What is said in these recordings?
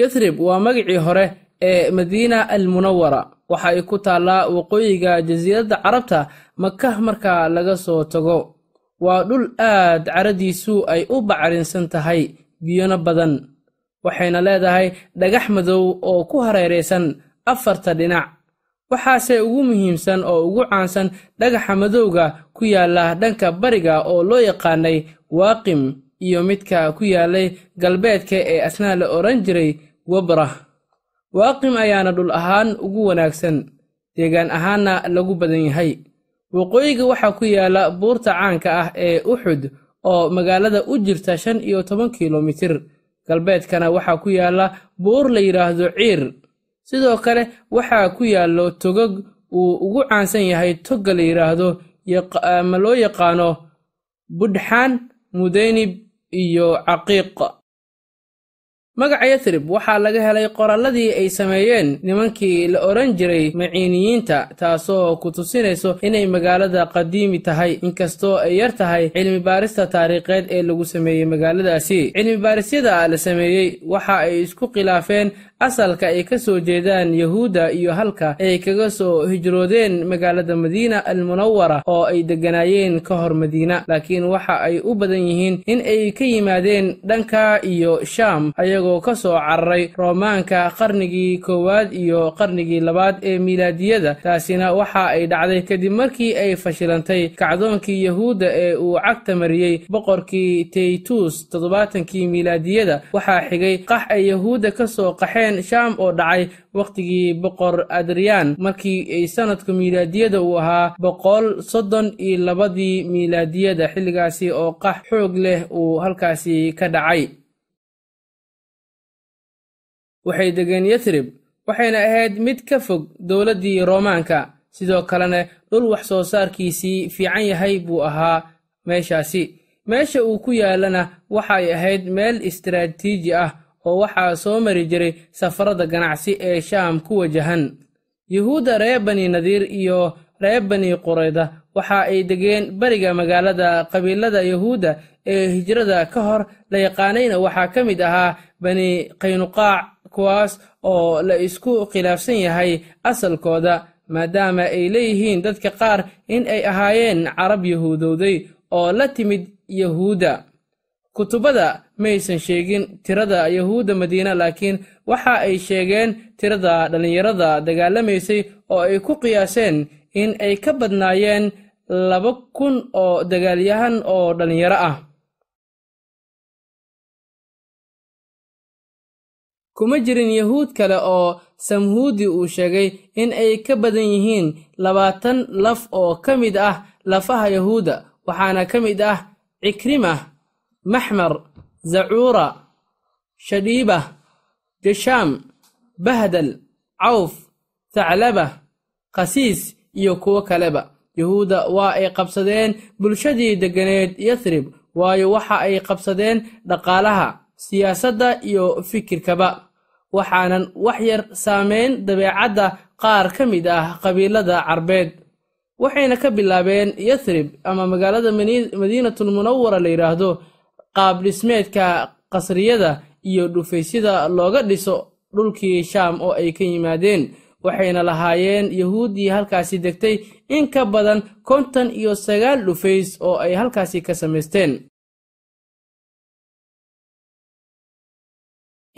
yathrib waa magacii hore ee madiina almunawara waxa ay ku taallaa waqooyiga jasiiradda carabta maka marka laga soo tago. Waa dhul aad caradiisu ay u bacrinsan tahay biyona badan waxayna leedahay dhagax madow oo ku hareeraysan afarta dhinac. Waxaase ugu muhiimsan oo ugu caansan dhagaxa madowga ku yaalla dhanka bariga oo loo yaqaanay waaqim iyo midka ku yaallay galbeedka ee asnaa la odhan jiray wabrah waaqim ayaana dhul ahaan ugu wanaagsan. Deegaan ahaanna lagu badan yahay. Waqooyiga waxaa ku yaalla buurta caanka ah ee uxud oo magaalada u jirta shan iyo toban kilomitir. Galbeedkana waxaa ku yaalla buur la yidhaahdo ciir. Sidoo kale waxaa ku yaallo togog uu ugu caansan yahay togga la yidhaahdo ma loo yaqaano budxaan mudaynib iyo caqiiq magaca yathrib waxaa laga helay qoralladii ay sameeyeen nimankii la odhan jiray maciiniyiinta taasoo ku tusinayso inay magaalada qadiimi tahay inkastoo ay yar tahay cilmi baarista taariikheed ee lagu sameeyey magaaladaasi. Cilmi baarisyada la sameeyey waxa ay isku khilaafeen asalka ay ka soo jeedaan yahuudda iyo halka ay kaga soo hijroodeen magaalada madiina almunawara oo ay degganaayeen ka hor madiina. Laakiin waxa ay u badan yihiin in ay ka yimaadeen dhanka iyo shaam ayagoo ka soo cararay roomaanka qarnigii koowaad iyo qarnigii labaad ee miilaadiyada taasina waxa ay dhacday kadib markii ay fashilantay kacdoonkii yahuudda ee uu cagta mariyey boqorkii teytus toddobaatankii miilaadiyada waxaa xigay qax ay yahuudda ka soo qaxeen shaam oo dhacay wakhtigii boqor adriyaan. Markii ay sanadka miilaadiyada uu ahaa boqol soddon iyo labadii miilaadiyada xilligaasi oo qax xoog leh uu halkaasi ka dhacay waxay degeen yathrib waxayna ahayd mid ka fog dowladdii roomaanka. Sidoo kalena dhul wax soo saarkiisii fiican yahay buu ahaa meeshaasi. Meesha uu ku yaallana waxay ahayd meel istaraatiiji ah oo waxaa soo mari jiray safarada ganacsi ee shaam ku wajahan. Yuhuudda reer bani nadiir iyo reer bani qurayda waxa ay degeen beriga magaalada qabiilada yahuudda ee hijrada ka hor la yaqaanayna waxaa ka mid ahaa bani qaynuqaac kuwaas oo la isku khilaafsan yahay asalkooda maadaama ay leeyihiin dadka qaar in ay ahaayeen carab yahuudowday oo la timid yahuudda kutubada maysan sheegin tirada yahuudda madiina laakiin waxa ay sheegeen tirada dhallinyarada dagaalamaysay oo ay ku qiyaaseen in ay ka badnaayeen laba kun oo dagaalyahan oo dhallinyaro ah kuma jirin yahuud kale oo samhuudi uu sheegay in ay ka badan yihiin labaatan laf oo ka mid ah lafaha yahuudda waxaana ka mid ah cikrimah maxmar zacuura shadhiibah jashaam bahdal cawf thaclabah khasiis iyo kuwo kaleba. Yahuudda waa ay qabsadeen bulshadii degganeed yathrib waayo waxa ay qabsadeen dhaqaalaha siyaasadda iyo fikirkaba waxaanan wax yar saamayn dabeecadda qaar ka mid ah qabiilada carbeed. Waxayna ka bilaabeen yathrib ama magaalada madiinatulmunawara la yidhaahdo qaab dhismeedka qasriyada iyo dhufaysyada looga dhiso dhulkii shaam oo ay ka yimaadeen. Waxayna lahaayeen yahuuddii halkaasi degtay in ka badan konton iyo sagaal dhufays oo ay halkaasi ka samaysteen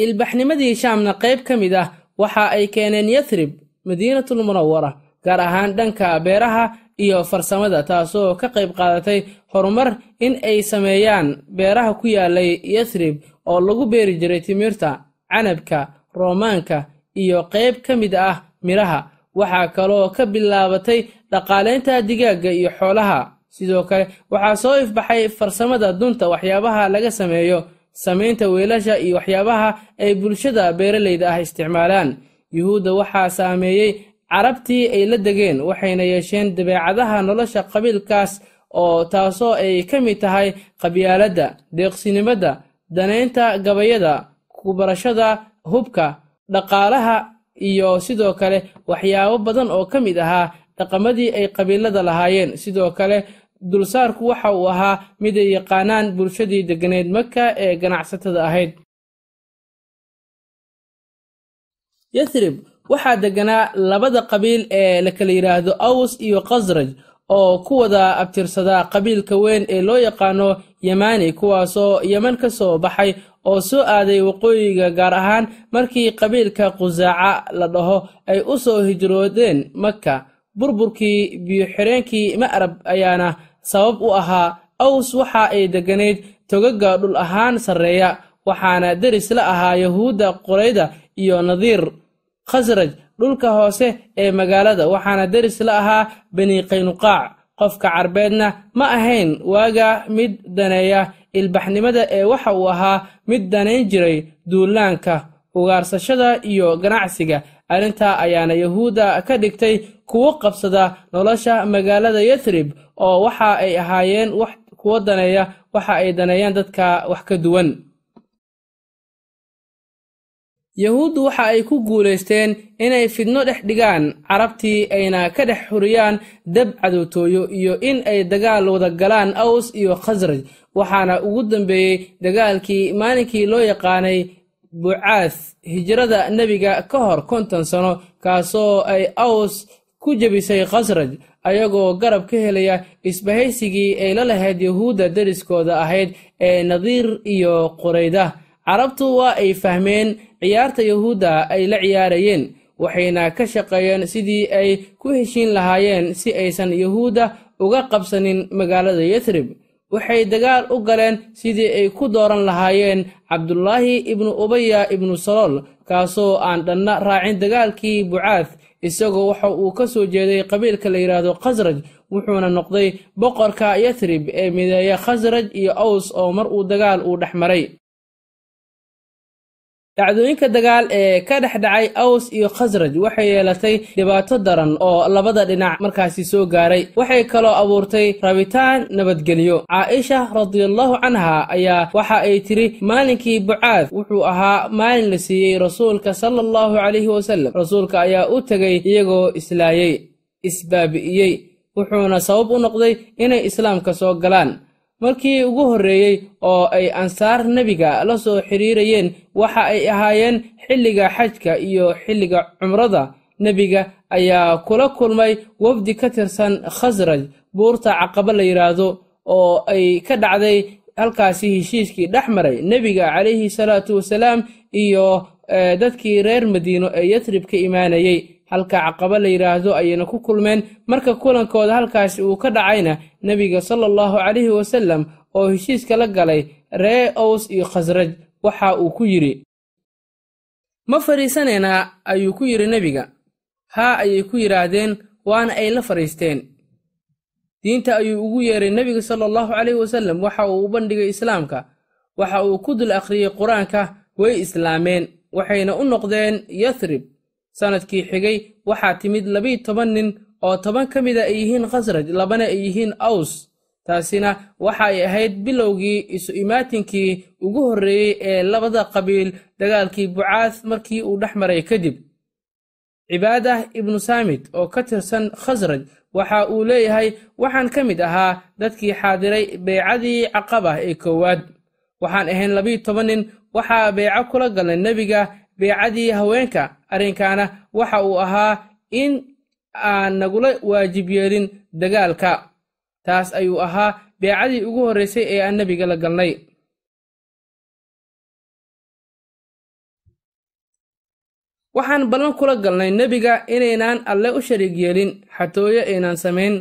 ilbaxnimadii shaamna qayb ka mid ah waxa ay keeneen yathrib madiinatulmunawara gaar ahaan dhanka beeraha iyo farsamada taasoo ka qayb qaadatay horumar in ay sameeyaan beeraha ku yaalay yathrib oo lagu beeri jiray timirta canabka roomaanka iyo qayb ka mid ah midhaha waxaa kaloo ka bilaabatay dhaqaalaynta digaagga iyo xoolaha. Sidoo kale waxaa soo ifbaxay farsamada dunta waxyaabaha laga sameeyo samaynta weelasha iyo waxyaabaha ay bulshada beeralayda ah isticmaalaan. Yuhuudda waxaa saameeyey carabtii ay la degeen waxayna yeesheen dabeecadaha nolosha qabiilkaas oo taasoo ay ka mid tahay qabyaaladda deeqsinimada danaynta gabayada kubarashada hubka dhaqaalaha iyo sidoo kale waxyaabo badan oo ka mid ahaa dhaqamadii ay qabiilada lahaayeen. Sidoo kale dulsaarku waxa uu ahaa mid ay yaqaanaan bulshadii degganeed maka ee ganacsatada ahayd. Yathrib waxaa degganaa labada qabiil ee la kala yidhaahdo aws iyo khasraj oo ku wada abtirsada qabiilka weyn ee loo yaqaano yemani kuwaasoo yeman ka soo baxay oo soo aaday waqooyiga gaar ahaan markii qabiilka qusaaca la dhaho ay u soo hijroodeen maka burburkii biyo-xireenkii ma'rab ayaana sabab u ahaa aws waxa ay degganayd togaga dhul ahaan sarreeya waxaana deris la ahaa yahuudda qorayda iyo nadiir khasraj dhulka hoose ee magaalada. Waxaana deris la ahaa bani qaynuqaac qofka carbeedna ma ahayn waaga mid daneeya. Ilbaxnimada ee waxa uu ahaa mid danayn jiray duulaanka ugaarsashada iyo ganacsiga. Arrintaa ayaana yahuudda ka dhigtay kuwo qabsada nolosha magaalada yathrib oo waxa ay ahaayeen kuwo daneeya waxa ay daneeyaan dadka wax ka duwan. Yahuuddu waxa ay ku guulaysteen inay fidno dhex dhigaan carabtii ayna ka dhex xuriyaan dab cadowtooyo iyo in ay dagaal wada galaan aws iyo khasraj waxaana ugu dambeeyey dagaalkii maalinkii loo yaqaanay bucaas hijrada nebiga ka hor konton sano kaasoo ay aws ku jebisay khasraj ayagoo garab ka helaya isbahaysigii ay la lahayd yahuudda deriskooda ahayd ee nadiir iyo qorayda carabtu waa ay fahmeen ciyaarta yahuudda ay la ciyaarayeen waxayna ka shaqeeyeen sidii ay ku heshiin lahaayeen si aysan yahuudda uga qabsanin magaalada yathrib. Waxay dagaal u galeen sidii ay ku dooran lahaayeen cabdulaahi ibnu ubaya ibnu salool kaasoo aan dhanna raacin dagaalkii bucaad isagoo waxa uu ka soo jeeday qabiilka la yidhaahdo khasraj wuxuuna noqday boqorka yathrib ee mideeya khasraj iyo aws oo mar uu dagaal uu dhex maray dhacdooyinka dagaal ee ka dhex dhacay aws iyo khasraj waxay yeelatay dhibaato daran oo labada dhinac markaasi soo gaaray. Waxay kaloo abuurtay rabitaan nabadgelyo. Caaisha radiallahu canha ayaa waxa ay tiri maalinkii bucaad wuxuu ahaa maalin la siiyey rasuulka sala allahu calayhi wasalam rasuulka ayaa u tegay iyagoo islaayey isbaabi'iyey wuxuuna sabab u noqday inay islaamka soo galaan markii ugu horreeyey oo ay ansaar nebiga la soo xidhiirayeen waxa ay ahaayeen xilliga xajka iyo xilliga cumrada. Nebiga ayaa kula kulmay wafdi ka tirsan khasraj buurta caqaba la yidhaahdo oo ay ka dhacday halkaasi heshiiskii dhex maray. Nebiga calayhi salaatu wasalaam iyo dadkii reer madiino ee yatrib ka imaanayey halka caqaba la yidhaahdo ayayna ku kulmeen. Marka kulankooda halkaasi uu ka dhacayna nebiga sala allahu calayhi wasalam oo heshiiska la galay ree ows iyo khasraj waxa uu ku yidhi ma fadhiisanaynaa ayuu ku yidhi nebiga. Haa ayay ku yidhaahdeen waana ay la fadhiisteen diinta ayuu ugu yeeray nebiga sala allahu calayhi wasalam waxa uu u bandhigay islaamka waxa uu ku dul akhriyey qur'aanka way islaameen waxayna u noqdeen yathrib sannadkii xigay waxaa timid labiyi toban nin oo toban ka mida ay yihiin khasraj labana ay yihiin aws. Taasina waxa ay ahayd bilowgii isu imaatinkii ugu horreeyey ee labada qabiil dagaalkii bucaas markii uu dhex maray kadib. Cibaadah ibnu saamit oo ka tirsan khasraj waxa uu leeyahay waxaan ka mid ahaa dadkii xaadiray beycadii caqaba ee koowaad. Waxaan ahayn labiyi toban nin waxaa beyco kula galnay nebiga beecadii haweenka arrinkaana waxa uu ahaa in aan nagula waajib yeelin dagaalka. Taas ayuu ahaa beecadii ugu horraysay ee aan nebiga la galnay. Waxaan ballan kula galnay nebiga inaynaan alle u shariig yeelin. Xatooyo aynaan samayn.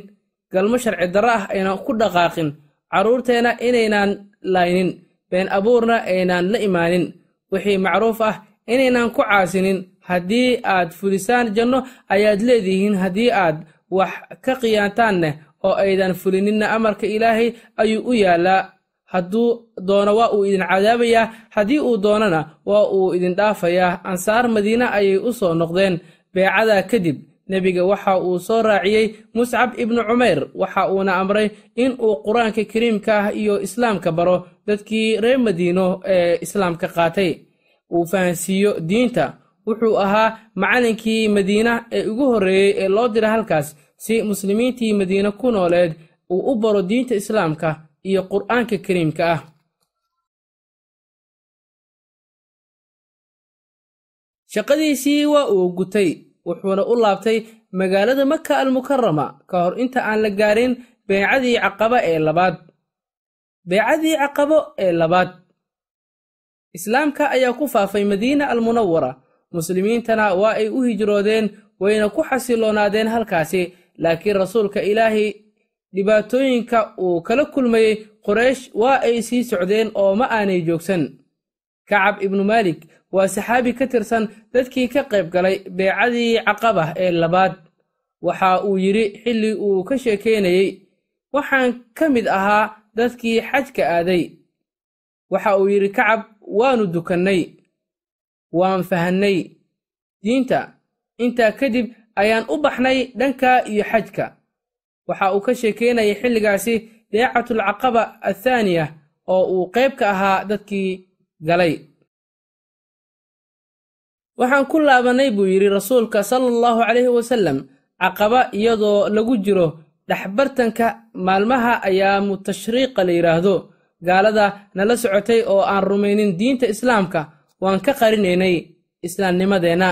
Galmo sharci darro ah aynan ku dhaqaaqin. Carruurteenna inaynaan laynin. Been abuurna aynaan la imaanin. Wixii macruuf ah inaynaan ku caasinin. Haddii aad fulisaan janno ayaad leedihiin haddii aad wax ka khiyaantaanneh oo aydan fulininna amarka ilaahay ayuu u yaallaa. Hadduu doono waa uu idin cadaabayaa haddii uu doonana waa uu idin dhaafayaa. Ansaar madiine ayay u soo noqdeen. Beecadaa kadib nebiga waxa uu soo raaciyey muscab ibnu cumayr waxa uuna amray in uu qur'aanka kariimka ah iyo islaamka baro. Dadkii reer madiino ee islaamka qaatay uu fahansiiyo diinta. Wuxuu ahaa macallinkii madiina ee ugu horreeyey ee loo dira halkaas si muslimiintii madiine ku nooleed uu u baro diinta islaamka iyo qur'aanka kariimka ah. Shaqadiisii waa uu gutay wuxuuna u laabtay magaalada maka almukarama ka hor inta aan la gaarin beecadii caqaba ee labaad. Beecadii caqabo ee labaad islaamka ayaa ku faafay madiina almunawara muslimiintana waa ay u hijroodeen wayna ku xasiloonaadeen halkaasi. Laakiin rasuulka ilaahay dhibaatooyinka uu kala kulmayey qoraysh waa ay sii socdeen oo ma aanay joogsan. Kacab ibnu maalik waa saxaabi ka tirsan dadkii ka qayb galay beecadii caqaba ee labaad. Waxa uu yidhi xilli uu ka sheekaynayey waxaan ka mid ahaa dadkii xajka aaday waxa uu yidhi kacab waannu dukannay waan fahannay. Diinta intaa kadib ayaan u baxnay dhanka iyo xajka. Waxa uu ka sheekaynayay xilligaasi deecatulcaqaba athaaniya oo uu qayb ka ahaa dadkii galay. Waxaan ku laabannay buu yidhi rasuulka sala allahu calayhi wasallam caqaba iyadoo lagu jiro dhexbartanka maalmaha ayaamu tashriiqa la yidhaahdo gaalada nala socotay oo aan rumaynin diinta islaamka waan ka qarinaynay islaamnimadeenna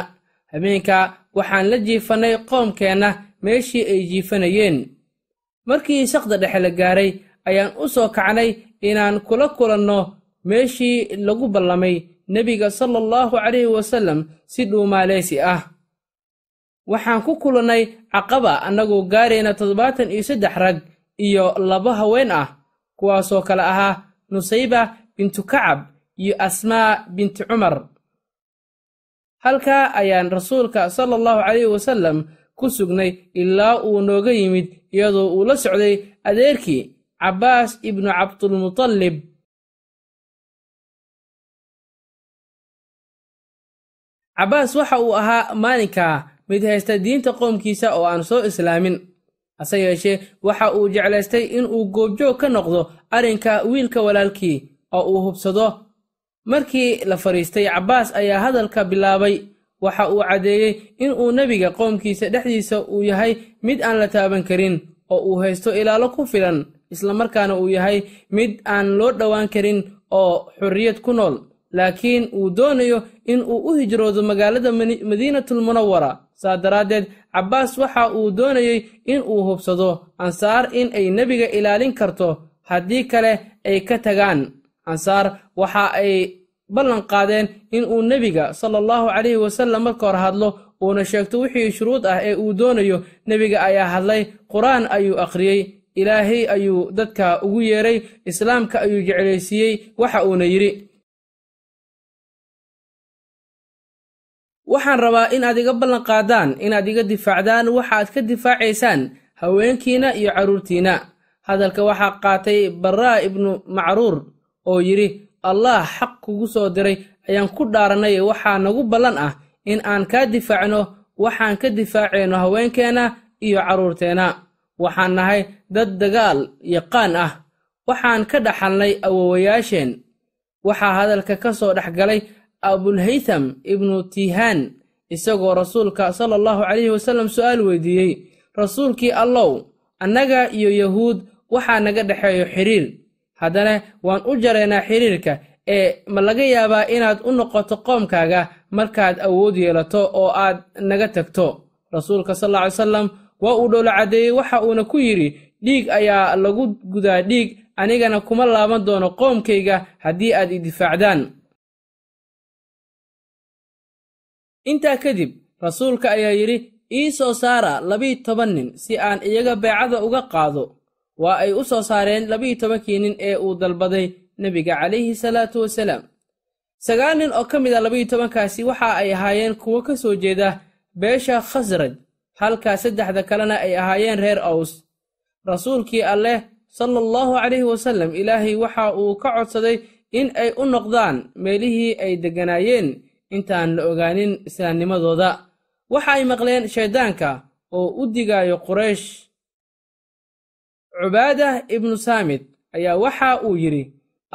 habeenka waxaan la jiifannay qoomkeenna meeshii ay jiifanayeen. Markii saqda dhexe la gaaray ayaan u soo kacnay inaan kula kulanno meeshii lagu ballamay nebiga sala allahu calayhi wasallam si dhuumaaleysi ah. Waxaan ku kulannay caqaba annagoo gaarayna toddobaatan iyo saddex rag iyo laba haween ah kuwaasoo kale ahaa nusayba bintu kacab iyo asmaa binti cumar. Halkaa ayaan rasuulka sala allahu calayhi wasallam ku sugnay ilaa uu nooga yimid iyadoo uu la socday adeerkii cabbaas ibnu cabdulmutallib cabbaas waxa uu ahaa maalinkaa mid haysta diinta qoomkiisa oo aan soo islaamin hase yeeshee waxa uu jeclaystay inuu goobjoog ka noqdo arrinka wiilka walaalkii oo uu hubsado. Markii la fadhiistay cabbaas ayaa hadalka bilaabay. Waxa uu caddeeyey inuu nebiga qoomkiisa dhexdiisa uu yahay mid aan la taaban karin oo uu haysto ilaalo ku filan islamarkaana uu yahay mid aan loo dhowaan karin oo xorriyad ku nool laakiin uu doonayo in uu u hijroodo magaalada madiinatulmunawara saa daraaddeed cabbaas waxa uu doonayey in uu hubsado ansaar in ay nebiga ilaalin karto haddii kale ay ka tagaan. Ansaar waxa ay ballan qaadeen in uu nebiga sala allahu calayhi wasallam marka hor hadlo uuna sheegto wixii shuruud ah ee uu doonayo nebiga ayaa hadlay qur'aan ayuu akhriyey ilaahay ayuu dadka ugu yeeray islaamka ayuu jeclaysiiyey waxa uuna yidhi waxaan rabaa inaad iga ballan qaadaan inaad iga difaacdaan waxaad ka difaacaysaan haweenkiina iyo carruurtiinna hadalka waxaa qaatay baraa ibnu macruur oo yidhi allah xaq kugu soo diray ayaan ku dhaarannay waxaa nagu ballan ah in aan kaa difaacno waxaan ka difaacayno haweenkeenna iyo carruurteenna waxaan nahay dad dagaal yaqaan ah. Waxaan ka dhaxalnay awowayaasheen waxaa hadalka ka soo dhex galay abulhaytham ibnu tiihaan isagoo rasuulka sala allahu calayhi wasallam su'aal weydiiyey rasuulkii allow annaga iyo yahuud waxaa naga dhexeeyo xidhiir haddana waan u jaraynaa xidhiirka ee ma laga yaabaa inaad u noqoto qoomkaaga markaad awood yeelato oo aad naga tagto. Rasuulka sal alla ly salam waa uu dhowlo caddeeyey waxa uuna ku yidhi dhiig ayaa lagu gudaa dhiig anigana kuma laaban doono qoomkayga haddii aad i difaacdaan intaa kadib rasuulka ayaa yidhi ii soo saara labiyi toban nin si aan iyaga beecada uga qaado. Waa ay u soo saareen labiyi tobankii nin ee uu dalbaday nebiga calayhi salaatu wasalaam. Sagaal nin oo ka mid a labiyi tobankaasi waxa ay ahaayeen kuwo ka soo jeeda beesha khasraj halka saddexda kalena ay ahaayeen reer aws. Rasuulkii alleh sala allahu calayhi wasallam ilaahay waxa uu ka codsaday in ay u noqdaan meelihii ay degganaayeen intaan la ogaanin islaamnimadooda. Waxa ay maqleen shayddaanka oo u digaayo quraysh. Cubaadah ibnu saamid ayaa waxa uu yidhi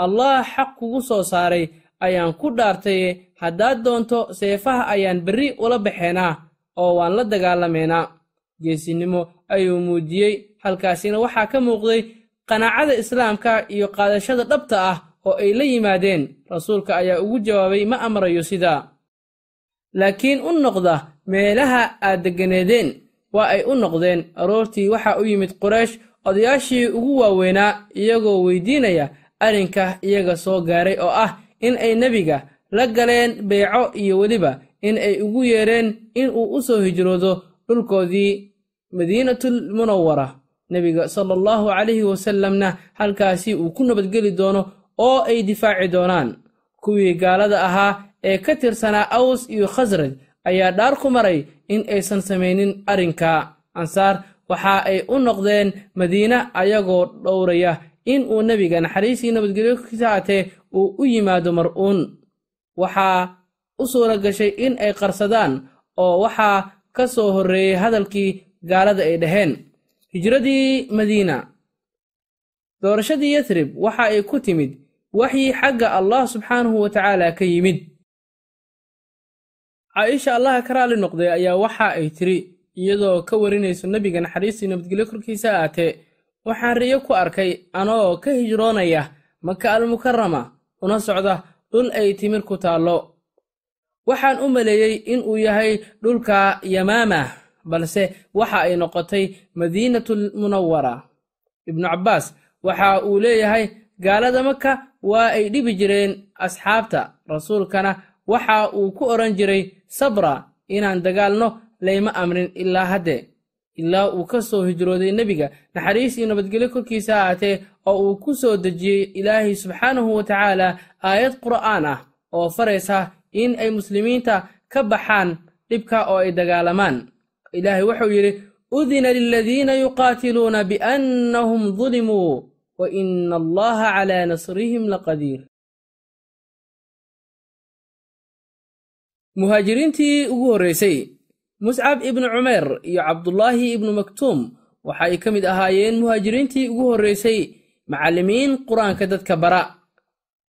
allah xaq kugu soo saaray ayaan ku dhaartaye haddaad doonto seefaha ayaan berri ula baxeenaa oo waan la dagaalamaynaa. Geesinimo ayuu muujiyey halkaasina waxaa ka muuqday qanaacada islaamka iyo qaadashada dhabta ah oo ay la yimaadeen rasuulka ayaa ugu jawaabay ma amrayo sidaa laakiin u noqda meelaha aad degganeedeen waa ay u noqdeen aroortii waxaa u yimid quraysh odayaashii ugu waaweynaa iyagoo weydiinaya arrinka iyaga soo gaaray oo ah in ay nebiga la galeen beyco iyo weliba in ay ugu yeedheen in uu u soo hijroodo dhulkoodii madiinatul munawara nebiga sala allahu calayhi wasallamna halkaasi uu ku nabadgeli doono oo ay difaaci doonaan. Kuwii gaalada ahaa ee ka tirsanaa aws iyo khasraj ayaa dhaar ku maray in aysan samaynin arrinka. Ansaar waxa ay u noqdeen madiine ayagoo dhowraya in uu nebiga naxariisii nabadgelyo haatee uu u yimaado mar-uun. Waxaa u suura gashay in ay qarsadaan oo waxaa ka soo horreeyey hadalkii gaalada ay dhaheen. Hijradii madiina. Doorashadii yathrib waxa ay ku timid waxyi xagga allah subxaanahu wa tacaala ka yimid. Caaisha allaha ka raali noqday ayaa waxa ay tiri iyadoo ka warinayso nebiga naxariistii nabadgelyo korkiisa aatee waxaan riyo ku arkay anoo ka hijroonaya maka almukarama una socda dhul ay timir ku taallo. Waxaan u maleeyey in uu yahay dhulka yamaama balse waxa ay noqotay madiinatul munawara ibnu cabbaas waxa uu leeyahay gaalada maka waa ay dhibi jireen asxaabta. Rasuulkana waxa uu ku odhan jiray sabra inaan dagaalno layma amrin ilaa hadde. Ilaa uu ka soo hijrooday nebiga. Naxariis iyo nabadgelyo korkiisa ahaatee oo uu ku soo dejiyey ilaahay subxaanahu wa tacaala aayad qur'aan ah oo faraysa in ay muslimiinta ka baxaan dhibka oo ay dagaalamaan. Ilaahay wuxuu yidhi udina liladiina yuqaatiluuna biannahum dulimuu ina allaha calaa nasrihim laqadiir muhaajiriintii ugu horreysay muscab ibnu cumeer iyo cabdulaahi ibnu maktuum waxa ay ka mid ahaayeen muhaajiriintii ugu horreysay macallimiin qur'aanka dadka bara.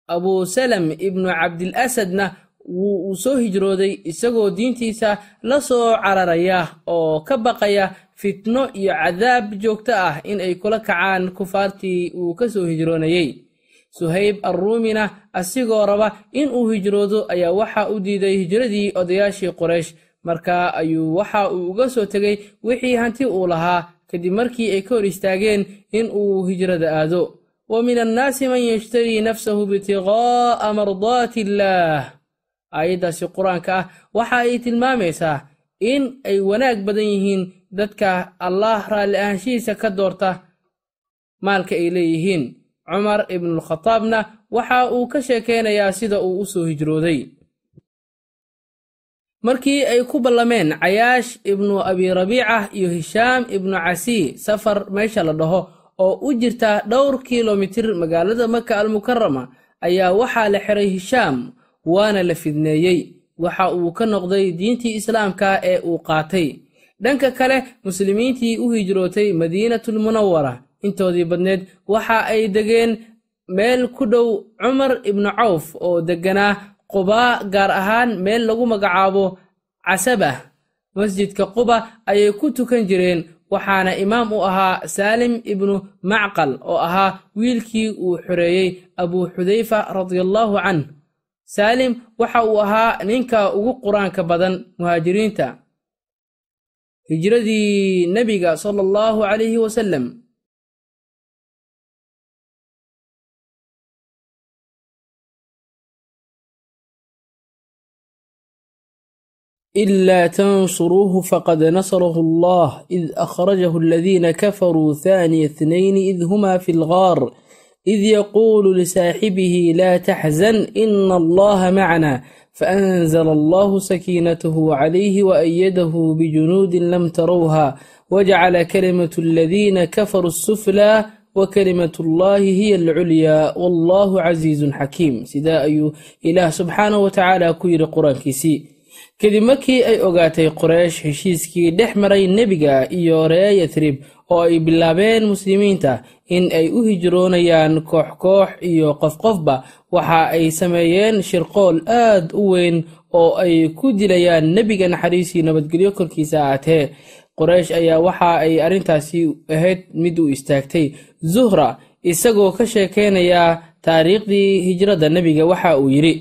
abuu salam ibnu cabdilasadna wuu uu soo hijrooday isagoo diintiisa la soo cararaya oo ka baqaya fitno iyo cadaab joogto ah in ay kula kacaan kufaartii uu ka soo hijroonayey suhayb arruumina asigoo raba in uu hijroodo ayaa waxa u diiday hijradii odayaashii qoraysh markaa ayuu waxa uu uga soo tegey wixii hanti uu lahaa kadib markii ay ka hor istaageen in uu hijrada aado. Wa min annaasi man yashtarii nafsahu ibtiqaa'a mardaati illaah aayaddaasi qur'aanka ah waxa ay tilmaamaysaa in ay wanaag badan yihiin dadka allaah raalli ahaanshihiisa ka doorta maalka ay leeyihiin. Cumar ibnulkhataabna waxa uu ka sheekaynayaa sida uu u soo hijrooday. Markii ay ku ballameen cayaash ibnu abi rabiica iyo hishaam ibnu casii safar meesha la dhaho oo u jirta dhowr kilomitir magaalada maka almukarama ayaa waxaa la xiray hishaam waana la fidneeyey. Waxa uu ka noqday diintii islaamka ee uu qaatay. Dhanka kale muslimiintii u hijrootay madiinatul munawara intoodii badneed waxa ay degeen meel ku dhow cumar ibnu cawf oo degganaa qubaa gaar ahaan meel lagu magacaabo casabah masjidka quba ayay ku tukan jireen waxaana imaam u ahaa saalim ibnu macqal oo ahaa wiilkii uu xoreeyey abuu xudayfa radiallaahu canh saalim waxa uu ahaa ninka ugu qur-aanka badan muhaajiriinta hijradii nebiga sala allahu calayhi wasallam إلا تنصروه فقد نصره الله إذ أخرجه الذين كفروا ثاني اثنين إذ هما في الغار id yaquulu lisaaxibihi laa taxzan ina allaha macnaa faanzala allahu sakiinatahu calayhi waayadahu bijunuudin lam tarowha wajacala kalimatu aladiina kafaruu suflaa wakalimatu allahi hiya alculyaa wallahu casiizun xakiim sidaa ayuu ilaah subxaanahu watacaala ku yidhi qur'aankiisii kadib markii ay ogaatay qoreysh heshiiskii dhex maray nebiga iyo ree yatrib oo ay bilaabeen muslimiinta in ay u hijroonayaan koox koox iyo qof qofba. Waxa ay sameeyeen shirqool aad u weyn oo ay ku dilayaan nebiga naxariisii nabadgelyo korkiisa aatee qoreysh ayaa waxa ay arrintaasi ahayd mid u istaagtay. Zuhra isagoo ka sheekeynaya taariikhdii hijrada nebiga waxa uu yidhi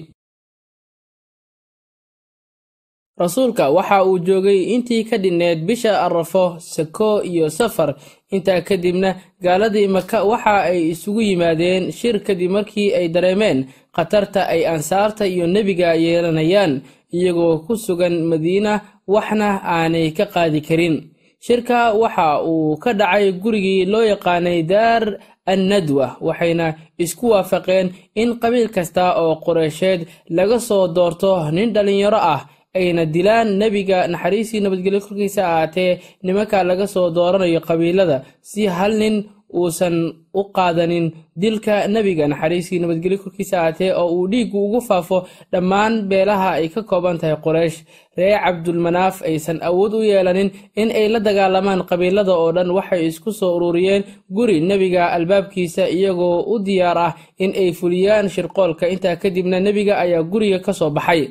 rasuulka waxa uu joogay intii ka dhinneed bisha arrafo sako iyo safar. Intaa kadibna gaaladii maka waxa ay isugu yimaadeen shir kadib markii ay dareemeen khatarta ay ansaarta iyo nebiga yeelanayaan iyagoo ku sugan madiina waxna aanay ka qaadi karin. Shirka waxa uu ka dhacay gurigii loo yaqaanay daar annadwa waxayna isku waafaqeen in qabiil kasta oo qureysheed laga soo doorto nin dhallinyaro ah ayna dilaan nebiga naxariisii nabadgelyo korkiisa ahaatee nimanka laga soo dooranayo qabiilada si hal nin uusan u qaadanin dilka nebiga naxariisii nabadgelyo korkiisa ahaatee oo uu dhiiggu ugu faafo dhammaan beelaha ay ka kooban tahay quraysh. Reer cabdulmanaaf aysan awood u yeelanin in ay la dagaalamaan qabiilada oo dhan waxay isku soo ururiyeen guri nebiga albaabkiisa iyagoo u diyaar ah in ay fuliyaan shirqoolka. Intaa kadibna nebiga ayaa guriga ka soo baxay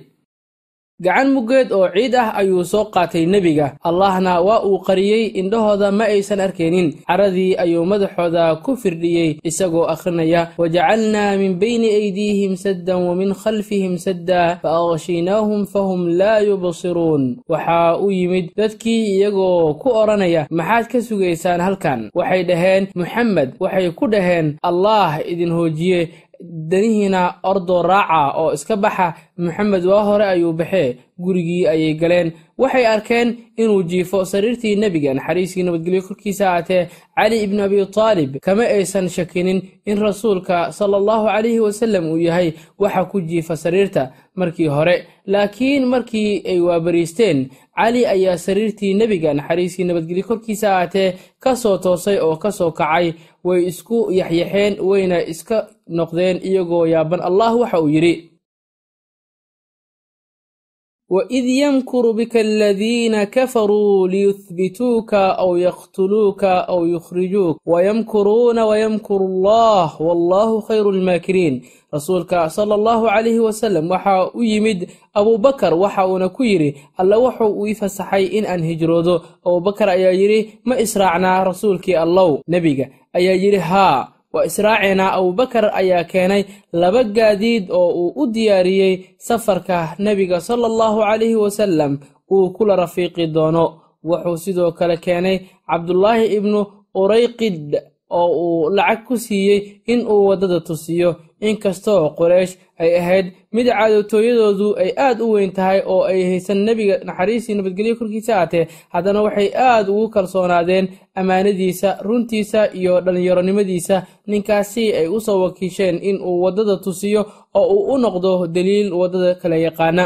gacan muggeed oo ciid ah ayuu soo qaatay nebiga. Allahna waa uu qariyey indhahooda ma aysan arkaynin caradii ayuu madaxooda ku firdhiyey isagoo akhrinaya wajacalnaa min bayni aydiihim saddan wa min khalfihim sadda fa aghshaynaahum fahum laa yubsiruun. Waxaa u yimid dadkii iyagoo ku odhanaya maxaad ka sugaysaan halkan? Waxay dhaheen muxamed waxay ku dhaheen allaah idin hoojiye danihiina ordoo raaca oo iska baxa maxamed waa hore ayuu baxee gurigii ayay galeen. Waxay arkeen inuu jiifo sariirtii nebiga naxariisii nabadgelyo korkiisa ahaatee cali ibnu abi taalib kama aysan shakinin in rasuulka sala allahu calayhi wasallam uu yahay waxa ku jiifa sariirta markii hore. Laakiin markii ay waabariisteen cali ayaa sariirtii nebiga naxariisii nabadgelyo korkiisa ahaatee ka soo toosay oo ka soo kacay. Way isku yaxyaxeen wayna iska noqdeen iyagoo yaaban. Allah waxa uu yidhi waid yamkuru bika aladiina kafaruu liyuhbituuka aw yaqtuluuka aw yukhrijuuk wayamkuruuna wayamkuru allah wallahu khayru lmaakiriin rasuulka sala allahu calayhi wasalam waxa u yimid abuubakar waxa uuna ku yidhi alle wuxuu uu ii fasaxay in aan hijroodo. Abuubakar ayaa yidhi ma israacnaa rasuulkii allow nebiga. Ayaa yidhi haa waa israaceena abubakar ayaa keenay laba gaadiid oo uu u diyaariyey safarka nebiga sala allahu calayhi wasalam uu kula rafiiqi doono. Wuxuu sidoo kale keenay cabdulaahi ibnu urayqid oo uu lacag ku siiyey in uu waddada tusiyo. Inkastoo qoreysh ay ahayd mid caadotooyadoodu ay aad u weyn tahay oo ay haysan nebiga naxariistii nabadgelyo korkiisa aatee haddana waxay aad ugu kalsoonaadeen ammaanadiisa runtiisa iyo dhallinyaronimadiisa ninkaasi ay u soo wakiisheen in uu waddada tusiyo oo uu u noqdo daliil waddada kala yaqaana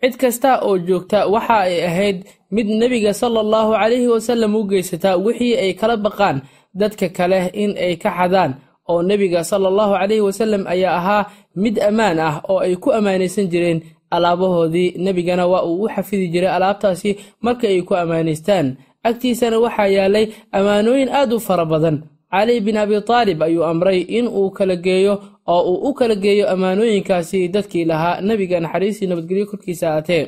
cid kasta oo joogta waxa ay ahayd mid nebiga sala allahu calayhi wasallam u geysata wixii ay kala baqaan dadka kale in ay ka xadaan oo nebiga sala allahu calayhi wasallam ayaa ahaa mid ammaan ah oo ay ku ammaanaysan jireen alaabahoodii. Nebigana waa uu u xafidi jiray alaabtaasi marka ay ku ammaanaystaan. Agtiisana waxaa yaalay ammaanooyin aad u fara badan cali bin abi taalib ayuu amray in uu kala geeyo oo uu u kala geeyo ammaanooyinkaasi dadkii lahaa nebiga naxariistii nabadgelyo korkiisa aatee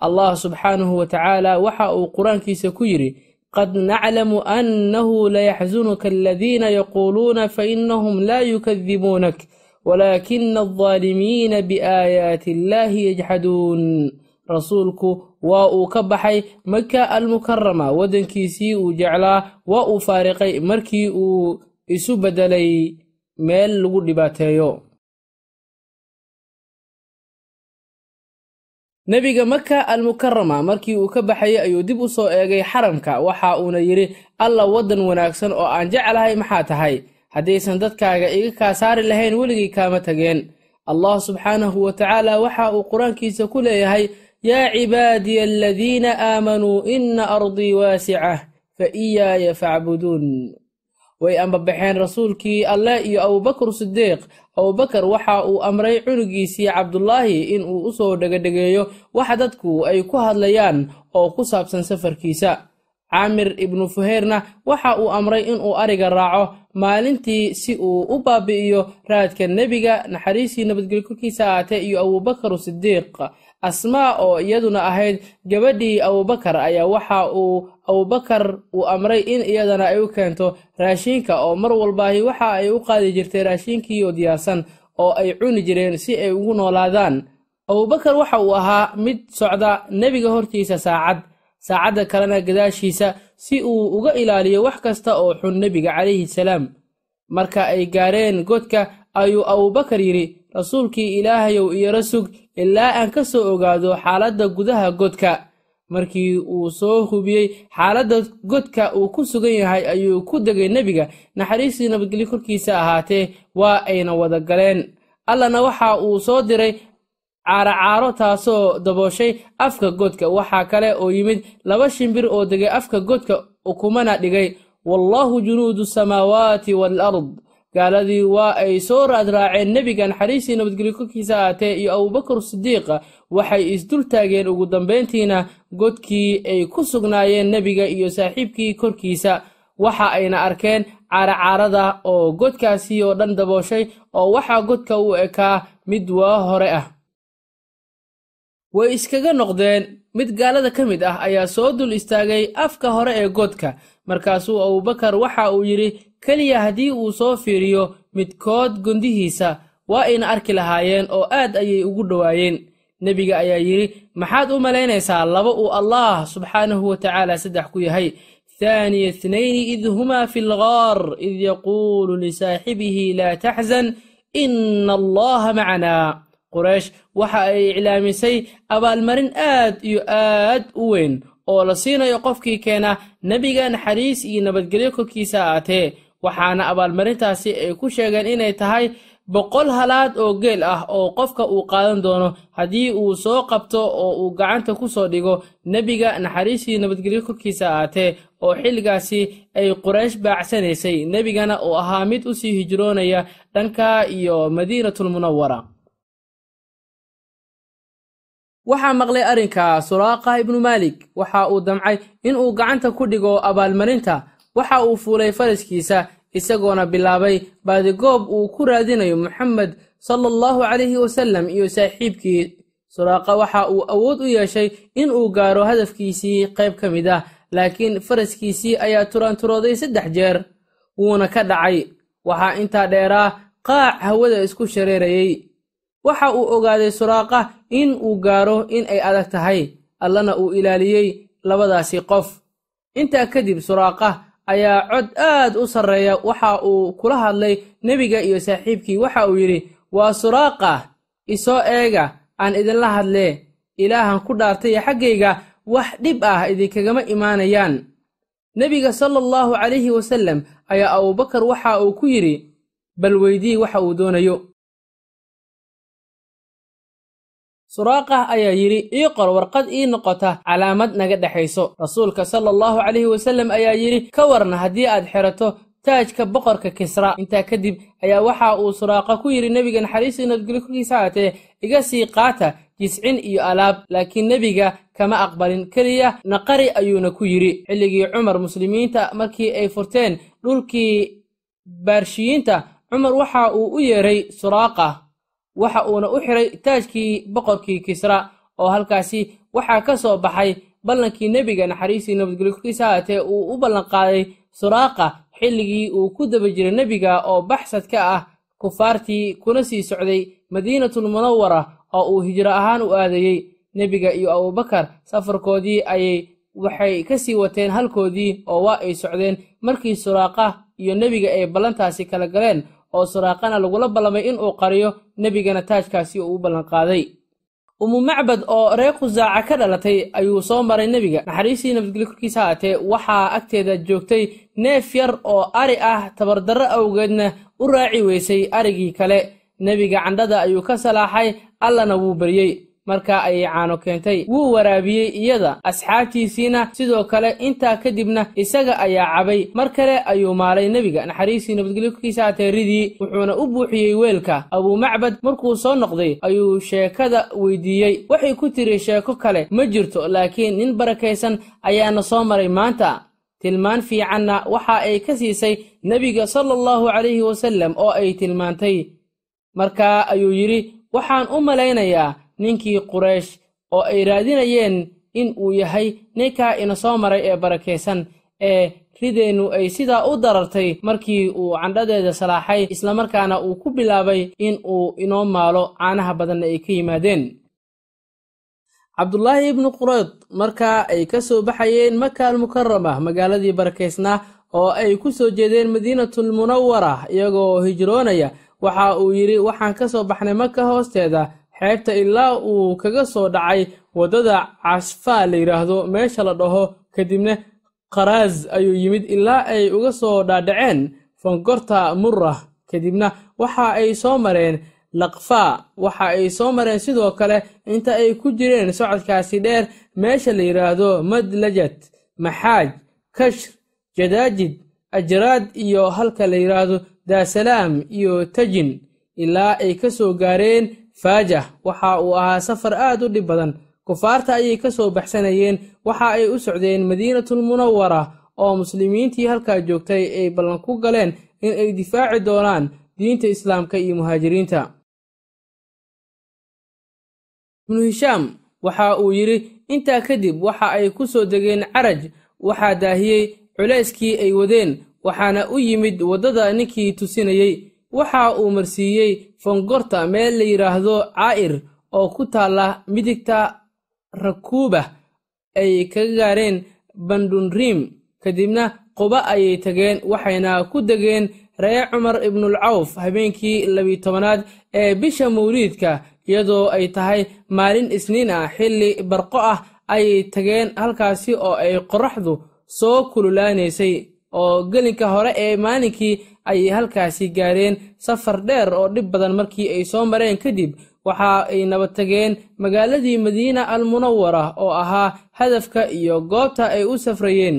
allah subxaanahu wa tacaala waxa uu qur'aankiisa ku yidhi qad naclamu annahu layaxsunuka aladiina yaquuluuna fainahum laa yukadibuunak walaakina aldaalimiina biaayaati illaahi yajxaduun rasuulku waa uu ka baxay maka almukarama waddankiisii uu jeclaa waa uu faariqay markii uu isu beddelay meel lagu dhibaateeyo. Nebiga maka almukarama markii uu ka baxayay ayuu dib u soo eegay xaramka. Waxa uuna yidhi alla waddan wanaagsan oo aan jeclahay maxaa tahay? Haddaysan dadkaaga iga kaa saari lahayn weligay kaama tageen. Allah subxaanahu wa tacaala waxa uu qur'aankiisa ku leeyahay cibaadiya aladiina aamanuu ina ardii waasicah fa iyaaya facbuduun way ambabaxeen rasuulkii alleh iyo abubakar sidiiq abubakar waxa uu amray cunugiisii cabdulaahi in uu u soo dhegadhegeeyo waxa dadku ay ku hadlayaan oo ku saabsan safarkiisa caamir ibnu fuheyrna waxa uu amray inuu ariga raaco maalintii si uu u baabi'iyo raadka nebiga naxariistii nabadgelyo korkiisa ahaatee iyo abubakar sidiiq asmaa oo iyaduna ahayd gabadhii abubakar ayaa waxa uu abubakar uu amray in iyadana ay u keento raashiinka oo mar walbaahi waxa ay u qaadi jirtay raashiinkii oo diyaarsan oo ay cuni jireen si ay ugu noolaadaan. Abubakar waxa uu ahaa mid socda nebiga hortiisa saacad saacadda kalena gadaashiisa si uu uga ilaaliyo wax kasta oo xun nebiga calayhi salaam. Marka ay gaareen godka ayuu abubakar yidhi rasuulkii ilaahayow iyara sug ilaa aan ka soo ogaado xaaladda gudaha godka. Markii uu soo hubiyey xaaladda godka uu ku sugan yahay ayuu ku degay nebiga. Naxariistii nabadgelyo korkiisa ahaatee waa ayna wada galeen. Allana waxa uu soo diray caaracaaro taasoo dabooshay afka godka. Waxaa kale oo yimid laba shimbir oo degay afka godka ukumana dhigay. Wallaahu junuudu samaawaati waalard gaaladii waa ay soo raadraaceen nebiga naxariistii nabadgelyo korkiisa ahaatee iyo abubakar sidiiqa waxay isdul taageen ugu dambayntiina godkii ay ku sugnaayeen nebiga iyo saaxiibkii korkiisa. Waxa ayna arkeen caaracaarada oo godkaasi oo dhan dabooshay oo waxaa godka u ekaa mid waa hore ah way iskaga noqdeen mid gaalada ka mid ah ayaa soo dul istaagay afka hore ee godka. Markaasuu abubakar waxa uu yidhi keliya haddii uu soo fiiriyo midkood gondihiisa waa ayna arki lahaayeen oo aad ayay ugu dhowaayeen nebiga ayaa yidhi maxaad u malaynaysaa laba uu allaah subxaanahu wa tacaala saddex ku yahay. Thaaniya ithnayni id humaa fi lgaar id yaquulu lisaaxibihi laa taxzan ina allaha macanaa quraysh waxa ay iclaamisay abaalmarin aad iyo aad u weyn oo la siinayo qofkii keena nebiga naxariis iyo nabadgelyo korkiisa aatee waxaana abaalmarintaasi ay ku sheegeen inay tahay boqol halaad oo geel ah oo qofka uu qaadan doono haddii uu soo qabto oo uu gacanta ku soo dhigo nebiga naxariistii nabadgelyo korkiisa aatee oo xilligaasi ay quraysh baacsanaysay nebigana uu ahaa mid u sii hijroonaya dhanka iyo madiinatulmunawara waxaa maqlay arrinka suraaqa ibnu maalik. Waxa uu damcay in uu gacanta ku dhigo abaalmarinta. Waxa uu fuulay faraskiisa isagoona bilaabay baadigoob uu ku raadinayo moxamed sala allahu calayhi wasallam iyo saaxiibkii. Suraaqa waxa uu awood u yeeshay in uu gaaro hadafkiisii qayb ka mid ah laakiin faraskiisii ayaa turaanturooday saddex jeer wuuna ka dhacay. Waxaa intaa dheeraa qaac hawada isku shareerayey waxa uu ogaaday suraaqa in uu gaaro in ay adag tahay. Allana uu ilaaliyey labadaasi qof. Intaa kadib suraaqa ayaa cod aad u sarreeya. Waxa uu kula hadlay nebiga iyo saaxiibkii. Waxa uu yidhi waa suraaqa isoo eega aan idinla hadlee. Ilaahan ku dhaartay xaggayga wax dhib ah idinkagama imaanayaan. Nebiga sala allahu calayhi wasallam ayaa abubakar waxa uu ku yidhi bal weydii waxa uu doonayo suraaqa ayaa yidhi ii qor warqad ii noqota calaamad naga dhexayso. Rasuulka sala allahu calayhi wasallam ayaa yidhi ka warna haddii aad xerato taajka boqorka kisra. Intaa kadib ayaa waxa uu suraaqa ku yidhi nebiga naxariistii nabadgelyo korkiisa haatee iga sii qaata jiscin iyo alaab laakiin nebiga kama aqbalin. Keliya naqari ayuuna ku yidhi. Xilligii cumar muslimiinta markii ay furteen dhulkii baarshiyiinta cumar waxa uu u yeeray suraaqa waxa uuna u xiray taajkii boqorkii kisra oo halkaasi waxaa ka soo baxay ballankii nebiga naxariistii nabadgelyo korkiisa uu u ballanqaaday suraaqa xilligii uu ku daba jiray nebiga oo baxsad ka ah kufaartii kuna sii socday madiinatul munawara oo uu hijro ahaan u aadayey. Nebiga iyo abubakar safarkoodii ayay waxay ka sii wateen halkoodii oo waa ay socdeen markii suraaqa iyo nebiga ay ballantaasi kala galeen oo suraaqana lagula ballamay in uu qariyo nebigana taajkaasi uu u ballanqaaday umu macbad oo reer khusaaca ka dhalatay ayuu soo maray nebiga. Naxariistii nabadgelyo korkiisa haatee waxaa agteeda joogtay neef yar oo ari ah tabardarro awgeedna u raaci weysay arigii kale. Nebiga candhada ayuu ka salaaxay allana wuu baryey markaa ayay caano keentay. Wuu waraabiyey iyada. Asxaabtiisiina sidoo kale intaa kadibna isaga ayaa cabay. Mar kale ayuu maalay nebiga. Naxariistii nabadgelyo korkiisa haatee ridii wuxuuna u buuxiyey weelka. Abumacbad markuu soo noqday ayuu sheekada weydiiyey. Waxay ku tiri sheeko kale ma jirto laakiin nin barakaysan ayaana soo maray maanta. Tilmaan fiicanna waxa ay ka siisay nebiga sala allahu calayhi wasallam oo ay tilmaantay. Markaa ayuu yidhi waxaan u malaynayaa ninkii quraysh oo ay raadinayeen in uu yahay ninkaa ina soo maray ee barakaysan ee rideennu ay sidaa u darartay markii uu candhadeeda salaaxay islamarkaana uu ku bilaabay in uu inoo maalo caanaha badanna ay ka yimaadeen. Cabdulaahi ibnu qureyd markaa ay ka soo baxayeen maka almukarama magaaladii barakaysnaa oo ay ku soo jeedeen madiinatul munawara iyagoo hijroonaya waxa uu yidhi waxaan ka soo baxnay maka hoosteeda xeebta ilaa uu kaga soo dhacay waddada casfaa la yidhaahdo meesha la dhaho kadibna kharaas ayuu yimid ilaa ay uga soo dhaadhaceen fangorta murra. Kadibna waxa ay soo mareen laqfaa waxa ay soo mareen sidoo kale inta ay ku jireen socodkaasi dheer meesha la yidhaahdo madlajad maxaaj kashr jadaajid ajraad iyo halka la yidhaahdo daasalaam iyo tajin ilaa ay ka soo gaareen faajah waxa uu ahaa safar aad u dhib badan. Kufaarta ayay ka soo baxsanayeen waxa ay u socdeen madiinatul munawara oo muslimiintii halkaa joogtay ay ballan ku galeen in ay difaaci doonaan diinta islaamka iyo muhaajiriinta. Ibnu hishaam waxa uu yidhi intaa kadib waxa ay ku soo degeen caraj waxaa daahiyey culayskii ay wadeen waxaana u yimid waddada ninkii tusinayey waxa uu marsiiyey fongorta meel la yidhaahdo caa'ir oo ku taalla midigta rakuuba ay kaga gaareen bandunriim kadibna quba ayay tageen waxayna ku degeen ree cumar ibnulcawf habeenkii labiyi tobanaad ee bisha mawliidka. Iyadoo ay tahay maalin isniin ah xilli barqo ah ayay tageen halkaasi oo ay qorraxdu soo kululaanaysay. Oo gelinka hore ee maalinkii ayay halkaasi gaareen safar dheer oo dhib badan markii ay soo mareen kadib waxa ay nabad tageen magaaladii madiina al munawara oo ahaa hadafka iyo goobta ay u safrayeen